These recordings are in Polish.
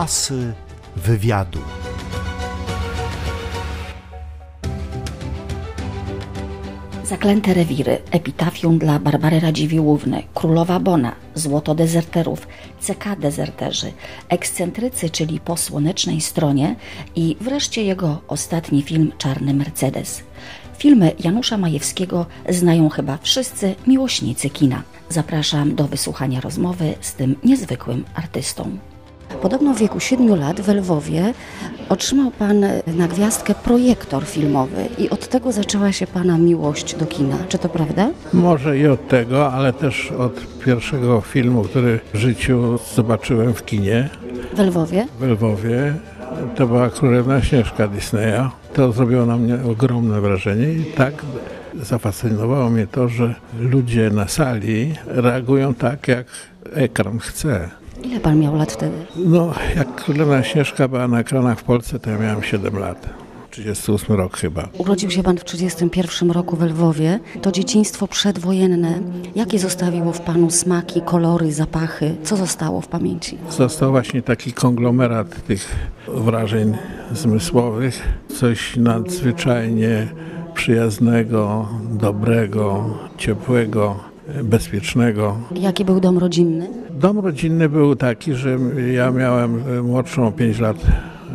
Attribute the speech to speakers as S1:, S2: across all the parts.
S1: Asy wywiadu.
S2: Zaklęte rewiry, epitafium dla Barbary Radziwiłłówny, Królowa Bona, Złoto dezerterów, CK dezerterzy, ekscentrycy, czyli po słonecznej stronie i wreszcie jego ostatni film Czarny Mercedes. Filmy Janusza Majewskiego znają chyba wszyscy miłośnicy kina. Zapraszam do wysłuchania rozmowy z tym niezwykłym artystą. Podobno w wieku 7 lat w Lwowie otrzymał Pan na gwiazdkę projektor filmowy i od tego zaczęła się Pana miłość do kina. Czy to prawda?
S3: Może i od tego, ale też od pierwszego filmu, który w życiu zobaczyłem w kinie
S2: W Lwowie?
S3: w Lwowie. To była Królewna Śnieżka Disneya. To zrobiło na mnie ogromne wrażenie i tak zafascynowało mnie to, że ludzie na sali reagują tak, jak ekran chce.
S2: Ile Pan miał lat wtedy?
S3: No, jak Królewna Śnieżka była na ekranach w Polsce, to ja miałem 7 lat. 38 rok chyba.
S2: Urodził się Pan w 1931 roku w Lwowie. To dzieciństwo przedwojenne. Jakie zostawiło w Panu smaki, kolory, zapachy? Co zostało w pamięci?
S3: Został właśnie taki konglomerat tych wrażeń zmysłowych, coś nadzwyczajnie przyjaznego, dobrego, ciepłego, bezpiecznego.
S2: Jaki był dom rodzinny?
S3: Dom rodzinny był taki, że ja miałem młodszą o 5 lat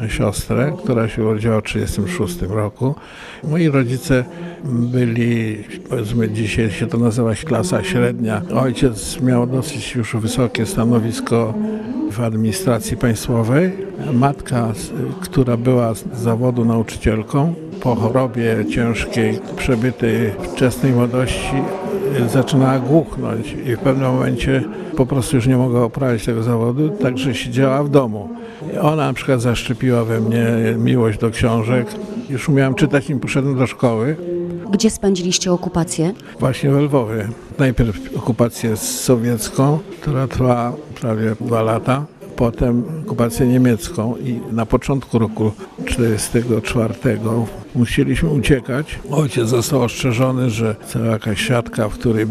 S3: siostrę, która się urodziła w 1936 roku. Moi rodzice byli, powiedzmy dzisiaj się to nazywa klasa średnia. Ojciec miał dosyć już wysokie stanowisko w administracji państwowej. Matka, która była z zawodu nauczycielką, po chorobie ciężkiej, przebytej wczesnej młodości, zaczynała głuchnąć i w pewnym momencie po prostu już nie mogła uprawiać tego zawodu, także siedziała w domu. Ona na przykład zaszczepiła we mnie miłość do książek. Już umiałem czytać, nim poszedłem do szkoły,
S2: Gdzie spędziliście okupację?
S3: właśnie w Lwowie. Najpierw okupację sowiecką, która trwała prawie dwa lata. Potem okupację niemiecką i na początku roku 1944 musieliśmy uciekać. Ojciec został ostrzeżony, że cała jakaś siatka, w której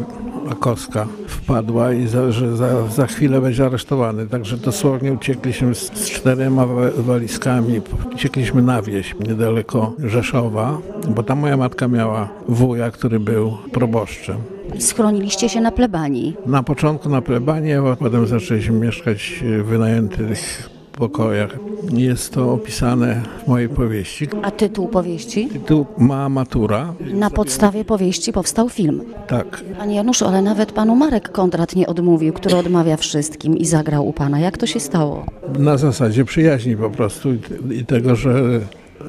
S3: Akowska wpadła i za, że za, za chwilę będzie aresztowany. Także dosłownie uciekliśmy z, z czterema wa- walizkami. Uciekliśmy na wieś niedaleko Rzeszowa, bo tam moja matka miała wuja, który był proboszczem.
S2: Schroniliście się na plebanii.
S3: Na początku na plebanie, a potem zaczęliśmy mieszkać w wynajętych pokojach. Jest to opisane w mojej powieści.
S2: A tytuł powieści?
S3: Tytuł ma matura.
S2: Na podstawie powieści powstał film.
S3: Tak,
S2: Panie Januszu, ale nawet Panu Marek Kondrat nie odmówił, który odmawia wszystkim i zagrał u Pana. Jak to się stało?
S3: na zasadzie przyjaźni po prostu i tego, że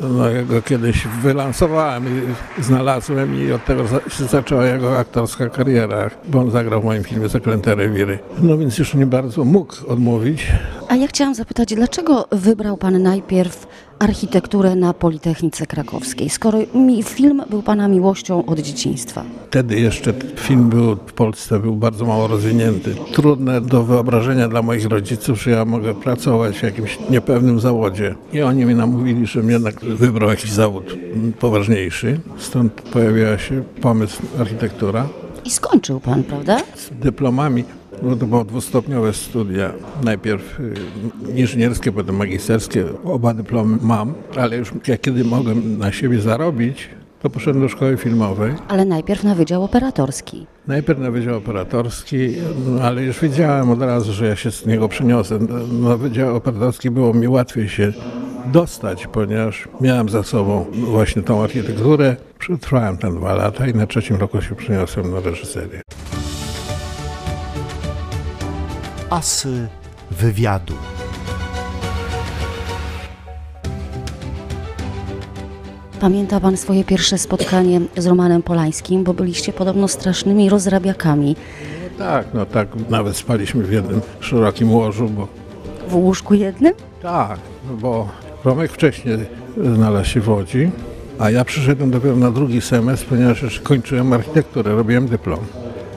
S3: no, ja go kiedyś wylansowałem i znalazłem i od tego się zaczęła jego aktorska kariera, bo on zagrał w moim filmie Zaklęte Rewiry. No więc już nie bardzo mógł odmówić.
S2: A ja chciałam zapytać, dlaczego wybrał Pan najpierw architekturę na Politechnice Krakowskiej, skoro mi film był Pana miłością od dzieciństwa?
S3: Wtedy jeszcze film był w Polsce był bardzo mało rozwinięty. Trudne do wyobrażenia dla moich rodziców, że ja mogę pracować w jakimś niepewnym zawodzie. I oni mi namówili, żebym jednak wybrał jakiś zawód poważniejszy. Stąd pojawiła się pomysł architektura
S2: I skończył Pan, prawda?
S3: z dyplomami. No to było dwustopniowe studia. Najpierw y, inżynierskie, potem magisterskie. Oba dyplomy mam, ale już jak kiedy mogłem na siebie zarobić, to poszedłem do szkoły filmowej.
S2: Ale najpierw na Wydział Operatorski.
S3: Najpierw na Wydział Operatorski, no, ale już wiedziałem od razu, że ja się z niego przeniosę. Na Wydział Operatorski było mi łatwiej się dostać, ponieważ miałem za sobą właśnie tą architekturę. Przetrwałem tam dwa lata i na trzecim roku się przeniosłem na reżyserię.
S1: Asy wywiadu.
S2: Pamięta Pan swoje pierwsze spotkanie z Romanem Polańskim, bo byliście podobno strasznymi rozrabiakami.
S3: Tak, no tak, nawet spaliśmy w jednym szerokim łożu, bo
S2: W łóżku jednym?
S3: tak, no bo Romek wcześniej znalazł się w Łodzi, a ja przyszedłem dopiero na drugi semestr, ponieważ jeszcze kończyłem architekturę, robiłem dyplom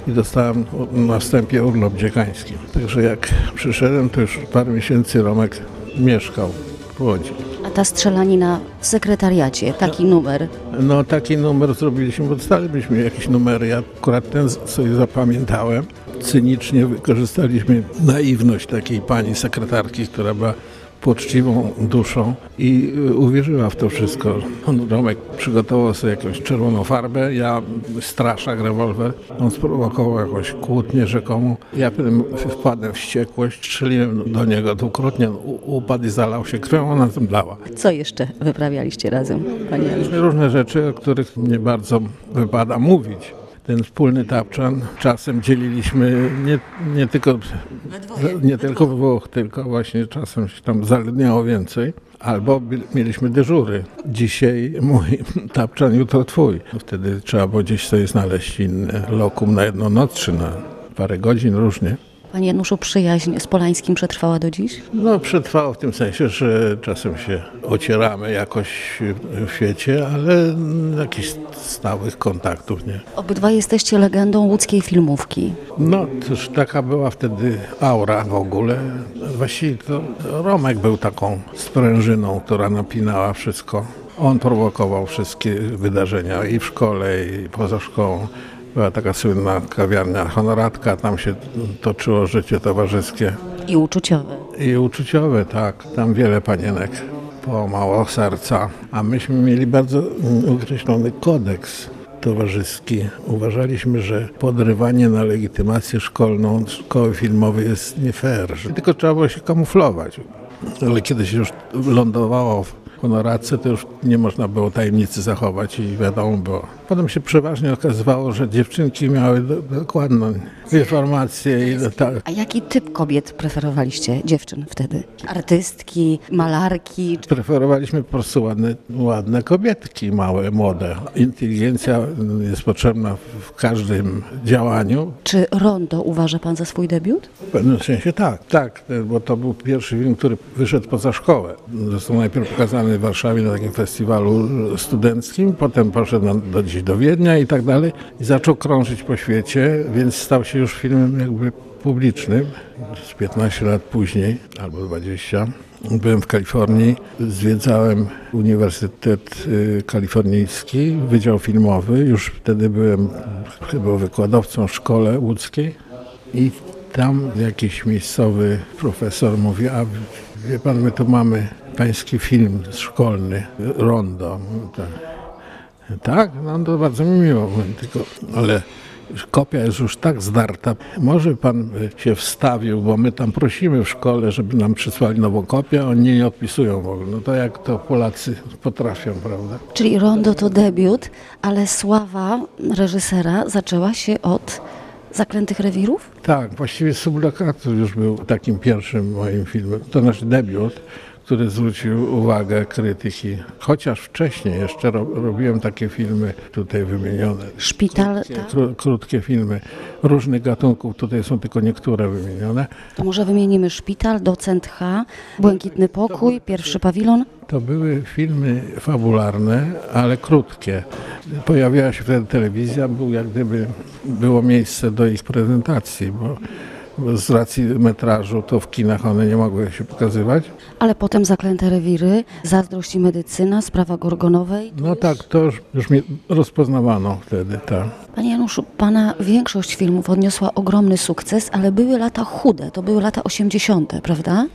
S3: i dostałem na wstępie urlop dziekański. Także jak przyszedłem, to już parę miesięcy Romek mieszkał w Łodzi.
S2: A ta strzelanina w sekretariacie, taki numer.
S3: No taki numer zrobiliśmy, bo dostalibyśmy jakieś numery. Ja akurat ten sobie zapamiętałem. Cynicznie wykorzystaliśmy naiwność takiej pani sekretarki, która była poczciwą duszą i y, uwierzyła w to wszystko. On, Romek przygotował sobie jakąś czerwoną farbę, ja straszak, rewolwer. On sprowokował jakąś kłótnię rzekomą. Ja potem wpadłem w wściekłość, strzeliłem do niego dwukrotnie, upadł i zalał się krwią, ona tym dała.
S2: Co jeszcze wyprawialiście razem, panie
S3: różne rzeczy, o których nie bardzo wypada mówić. Ten wspólny tapczan czasem dzieliliśmy nie, nie tylko nie tylko we Włoch, tylko właśnie czasem się tam zaledniało więcej. Albo mieliśmy dyżury. Dzisiaj mój tapczan, jutro twój. Wtedy trzeba było gdzieś sobie znaleźć inne lokum na jedną noc, czy na parę godzin różnie.
S2: Panie Januszu, przyjaźń z Polańskim przetrwała do dziś?
S3: No, przetrwało w tym sensie, że czasem się ocieramy jakoś w świecie, ale jakichś stałych kontaktów nie.
S2: Obydwaj jesteście legendą łódzkiej filmówki.
S3: No, cóż, taka była wtedy aura w ogóle. Właściwie to Romek był taką sprężyną, która napinała wszystko. On prowokował wszystkie wydarzenia i w szkole, i poza szkołą. Była taka słynna kawiarnia Honoratka, tam się toczyło życie towarzyskie.
S2: I uczuciowe.
S3: I uczuciowe, tak. Tam wiele panienek połamało serca. A myśmy mieli bardzo określony kodeks towarzyski. Uważaliśmy, że podrywanie na legitymację szkolną szkoły filmowej jest nie fair. Tylko trzeba było się kamuflować. Ale kiedy się już lądowało w honorace, to już nie można było tajemnicy zachować i wiadomo było. Potem się przeważnie okazywało, że dziewczynki miały do, dokładną informację i tak.
S2: A jaki typ kobiet preferowaliście, dziewczyn wtedy? Artystki, malarki?
S3: Preferowaliśmy po prostu ładne, ładne kobietki, małe, młode. Inteligencja jest potrzebna w każdym działaniu.
S2: Czy Rondo uważa pan za swój debiut?
S3: W pewnym sensie tak, tak, bo to był pierwszy film, który wyszedł poza szkołę. Został najpierw pokazany w Warszawie na takim festiwalu studenckim, potem poszedł na, do, gdzieś do Wiednia i tak dalej i zaczął krążyć po świecie, więc stał się już filmem jakby publicznym. Z 15 lat później, albo 20, byłem w Kalifornii, zwiedzałem Uniwersytet y, Kalifornijski, Wydział Filmowy, już wtedy byłem chyba wykładowcą w szkole łódzkiej i tam jakiś miejscowy profesor mówi, a wie pan, my tu mamy pański film szkolny, Rondo. Tak, no to bardzo mi miło, tylko, ale kopia jest już tak zdarta. Może pan się wstawił, bo my tam prosimy w szkole, żeby nam przysłali nową kopię, oni nie odpisują w ogóle. No to jak to Polacy potrafią, prawda?
S2: Czyli Rondo to debiut, ale sława reżysera zaczęła się od Zaklętych Rewirów?
S3: Tak, właściwie Sublokator już był takim pierwszym moim filmem. To nasz debiut, który zwrócił uwagę krytyki. Chociaż wcześniej jeszcze ro, robiłem takie filmy tutaj wymienione.
S2: Szpital,
S3: Krótkie,
S2: tak?
S3: kró, krótkie filmy różnych gatunków, tutaj są tylko niektóre wymienione.
S2: To może wymienimy Szpital, Docent H, Błękitny Pokój, Pierwszy Pawilon.
S3: To były filmy fabularne, ale krótkie. Pojawiała się wtedy telewizja, był jak gdyby było miejsce do ich prezentacji, bo z racji metrażu to w kinach one nie mogły się pokazywać.
S2: Ale potem Zaklęte Rewiry, Zazdrość i Medycyna, Sprawa Gorgonowej.
S3: No tak, to już, już mnie rozpoznawano wtedy, tak.
S2: Panie Januszu, Pana większość filmów odniosła ogromny sukces, ale były lata chude, to były lata 80., prawda?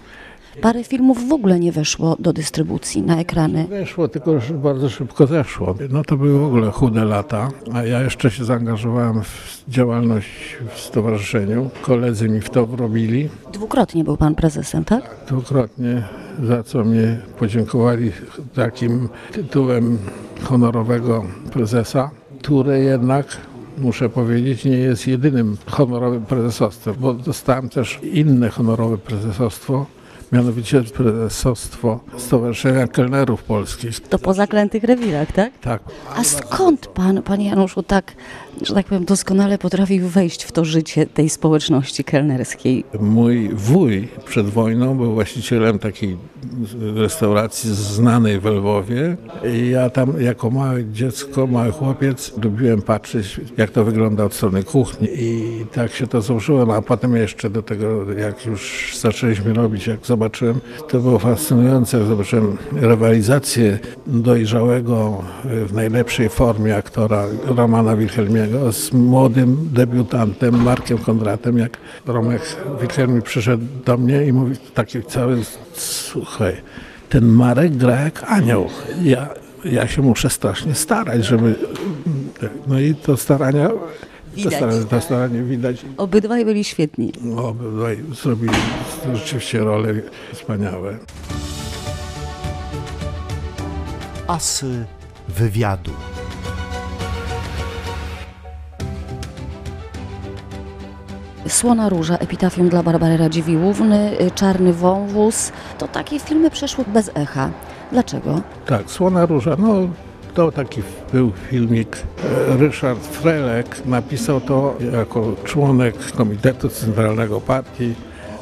S2: Parę filmów w ogóle nie weszło do dystrybucji na ekrany.
S3: Weszło, tylko bardzo szybko zeszło. No to były w ogóle chude lata, a ja jeszcze się zaangażowałem w działalność w stowarzyszeniu. Koledzy mi w to wrobili.
S2: Dwukrotnie był Pan prezesem, tak?
S3: dwukrotnie, za co mnie podziękowali takim tytułem honorowego prezesa, które jednak, muszę powiedzieć, nie jest jedynym honorowym prezesostwem, bo dostałem też inne honorowe prezesostwo, mianowicie prezesostwo Stowarzyszenia Kelnerów Polskich.
S2: To po Zaklętych Rewirach, tak?
S3: Tak,
S2: A skąd Pan, Panie Januszu, tak, że tak powiem, doskonale potrafił wejść w to życie tej społeczności kelnerskiej?
S3: Mój wuj przed wojną był właścicielem takiej restauracji znanej w Lwowie. I ja tam jako małe dziecko, mały chłopiec lubiłem patrzeć, jak to wygląda od strony kuchni. I tak się to złożyłem, a potem jeszcze do tego, jak już zaczęliśmy robić, jak zobaczyłem, to było fascynujące, zobaczyłem rywalizację dojrzałego w najlepszej formie aktora Romana Wilhelmiego z młodym debiutantem Markiem Kondratem, jak Romek Wilhelmi przyszedł do mnie i mówi taki cały słuchaj, ten Marek gra jak anioł. Ja, ja się muszę strasznie starać, żeby... No i to starania... To
S2: Widać.
S3: staranie, to staranie widać.
S2: Obydwaj byli świetni.
S3: Obydwaj zrobili rzeczywiście role wspaniałe.
S1: Asy wywiadu.
S2: Słona Róża, epitafium dla Barbary Radziwiłłówny, y, Czarny Wąwóz. To takie filmy przeszły bez echa. Dlaczego?
S3: Tak, Słona Róża, no to taki był filmik. Ryszard Frelek napisał to jako członek Komitetu Centralnego Partii.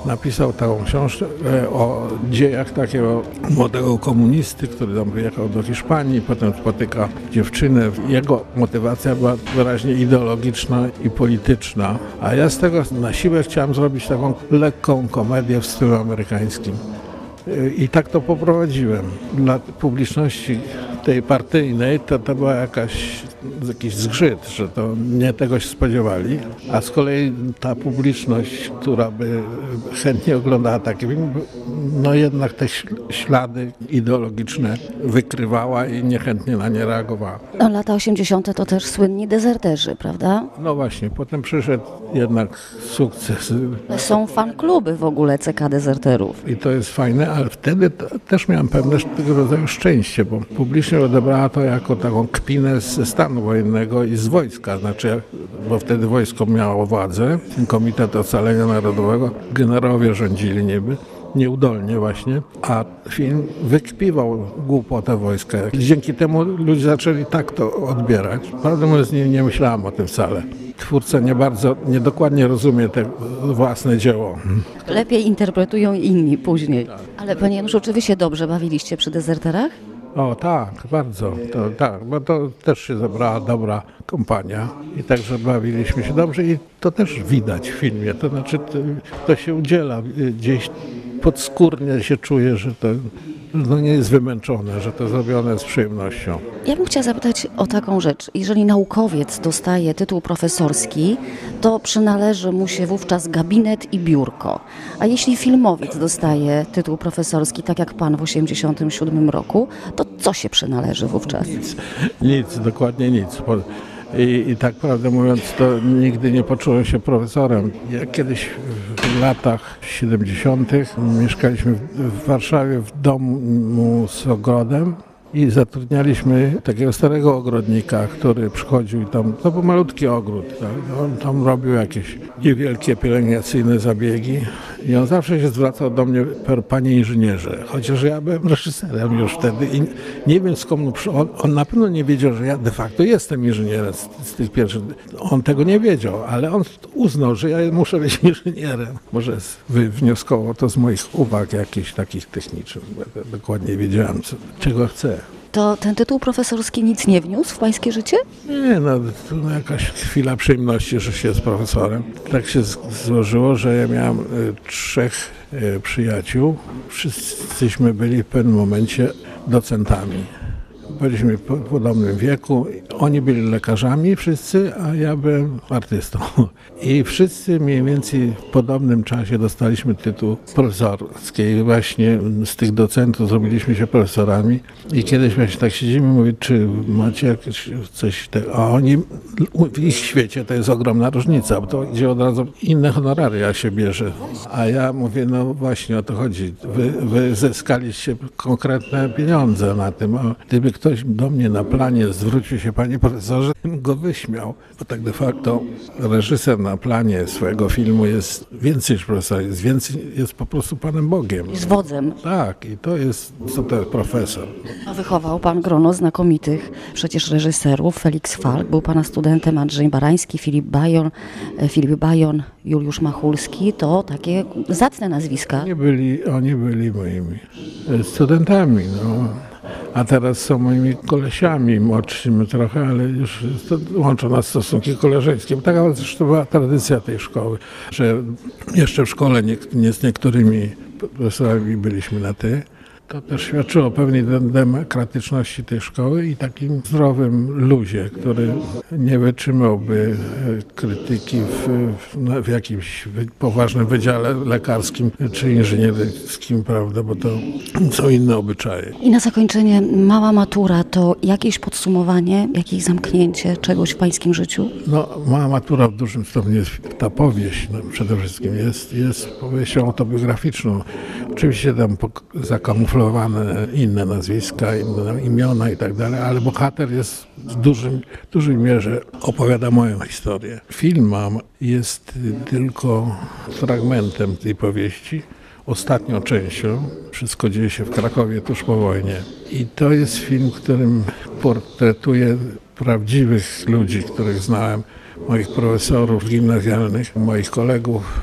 S3: Napisał taką książkę e, o dziejach takiego młodego komunisty, który tam wyjechał do Hiszpanii, potem spotyka dziewczynę. Jego motywacja była wyraźnie ideologiczna i polityczna, a ja z tego na siłę chciałem zrobić taką lekką komedię w stylu amerykańskim. I tak to poprowadziłem. Dla publiczności tej partyjnej to, to była jakaś, jakiś zgrzyt, że to nie tego się spodziewali, a z kolei ta publiczność, która by chętnie oglądała taki film, no jednak te śl- ślady ideologiczne wykrywała i niechętnie na nie reagowała.
S2: No, lata 80. to też słynni dezerterzy, prawda?
S3: No właśnie, potem przyszedł jednak sukces
S2: Są fan-kluby w ogóle CK Dezerterów.
S3: I to jest fajne, ale wtedy też miałem pewne tego rodzaju szczęście, bo publicznie odebrała to jako taką kpinę ze stanu wojennego i z wojska. Znaczy, bo wtedy wojsko miało władzę, Komitet Ocalenia Narodowego, generałowie rządzili niby nieudolnie właśnie, a film wykpiwał głupotę wojska. Dzięki temu ludzie zaczęli tak to odbierać. Prawdę mówiąc, nie, nie myślałem o tym wcale. Twórca nie bardzo, niedokładnie rozumie te własne dzieło.
S2: Lepiej interpretują inni później. Ale panie Januszu, czy wy się dobrze bawiliście przy dezerterach?
S3: O tak, bardzo. To, tak, bo to też się zebrała dobra kompania i także bawiliśmy się dobrze i to też widać w filmie. To znaczy to, się udziela y, gdzieś podskórnie się czuje, że to no, nie jest wymęczone, że to zrobione z przyjemnością.
S2: Ja bym chciała zapytać o taką rzecz. Jeżeli naukowiec dostaje tytuł profesorski, to przynależy mu się wówczas gabinet i biurko. A jeśli filmowiec dostaje tytuł profesorski, tak jak pan w 87 roku, to co się przynależy wówczas?
S3: Nic, nic, dokładnie nic. I, I tak prawdę mówiąc, to nigdy nie poczułem się profesorem. Ja kiedyś w latach 70. mieszkaliśmy w, w Warszawie w domu z ogrodem i zatrudnialiśmy takiego starego ogrodnika, który przychodził i tam, to był malutki ogród, tak? on tam robił jakieś niewielkie pielęgnacyjne zabiegi i on zawsze się zwracał do mnie panie inżynierze, chociaż ja byłem reżyserem już wtedy i nie wiem skąd on, on na pewno nie wiedział, że ja de facto jestem inżynierem z, z tych pierwszych, on tego nie wiedział, ale on uznał, że ja muszę być inżynierem. Może wywnioskował to z moich uwag jakichś takich technicznych, dokładnie wiedziałem, co, czego chcę.
S2: To ten tytuł profesorski nic nie wniósł w pańskie życie?
S3: Nie, no to no jakaś chwila przyjemności, że się z profesorem. Tak się złożyło, że ja miałem y, trzech y, przyjaciół. Wszyscyśmy byli w pewnym momencie docentami. Byliśmy w podobnym wieku. Oni byli lekarzami wszyscy, a ja byłem artystą. I wszyscy mniej więcej w podobnym czasie dostaliśmy tytuł profesorski. I właśnie z tych docentów zrobiliśmy się profesorami. I kiedyś właśnie tak siedzimy mówię, czy macie jakieś coś... Te... A oni, w ich świecie to jest ogromna różnica, bo to idzie od razu inne honoraria się bierze. A ja mówię, no właśnie o to chodzi. Wy, wy zyskaliście konkretne pieniądze na tym. A gdyby ktoś do mnie na planie zwrócił się, panie profesorze, bym go wyśmiał. Bo tak de facto reżyser na planie swojego filmu jest więcej niż profesor, jest więcej, jest po prostu Panem Bogiem.
S2: Z wodzem.
S3: Tak, i to jest, co to jest profesor.
S2: A Wychował pan grono znakomitych przecież reżyserów. Felix Falk, był pana studentem Andrzej Barański, Filip Bajon, e, Filip Bajon, Juliusz Machulski. To takie zacne nazwiska.
S3: Oni byli, oni byli moimi studentami, no. A teraz są moimi kolesiami, młodszymi trochę, ale już łączą nas stosunki koleżeńskie. Bo Taka zresztą była tradycja tej szkoły, że jeszcze w szkole nie, nie z niektórymi profesorami byliśmy na ty. To też świadczyło o pewnej de- demokratyczności tej szkoły i takim zdrowym luzie, który nie wytrzymałby e, krytyki w, w, w jakimś poważnym wydziale lekarskim czy inżynieryjskim, prawda, bo to są inne obyczaje.
S2: I na zakończenie mała matura to jakieś podsumowanie, jakieś zamknięcie czegoś w pańskim życiu?
S3: No, mała matura w dużym stopniu jest, ta powieść no, przede wszystkim jest, jest powieścią autobiograficzną. Oczywiście tam pok- inne nazwiska, inne imiona i tak dalej, ale bohater jest w dużym, dużej mierze opowiada moją historię. Film mam jest tylko fragmentem tej powieści ostatnią częścią. Wszystko dzieje się w Krakowie tuż po wojnie. I to jest film, którym portretuje prawdziwych ludzi, których znałem, moich profesorów gimnazjalnych, moich kolegów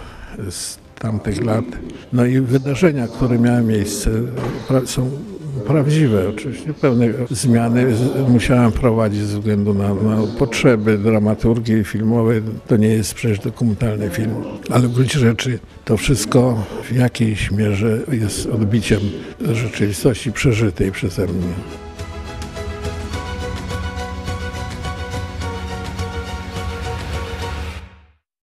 S3: z tamtych lat. No i wydarzenia, które miały miejsce, są prawdziwe. Oczywiście pewne zmiany musiałem wprowadzić ze względu na, na potrzeby dramaturgii filmowej. To nie jest przecież dokumentalny film, ale w gruncie rzeczy to wszystko w jakiejś mierze jest odbiciem rzeczywistości przeżytej przeze mnie.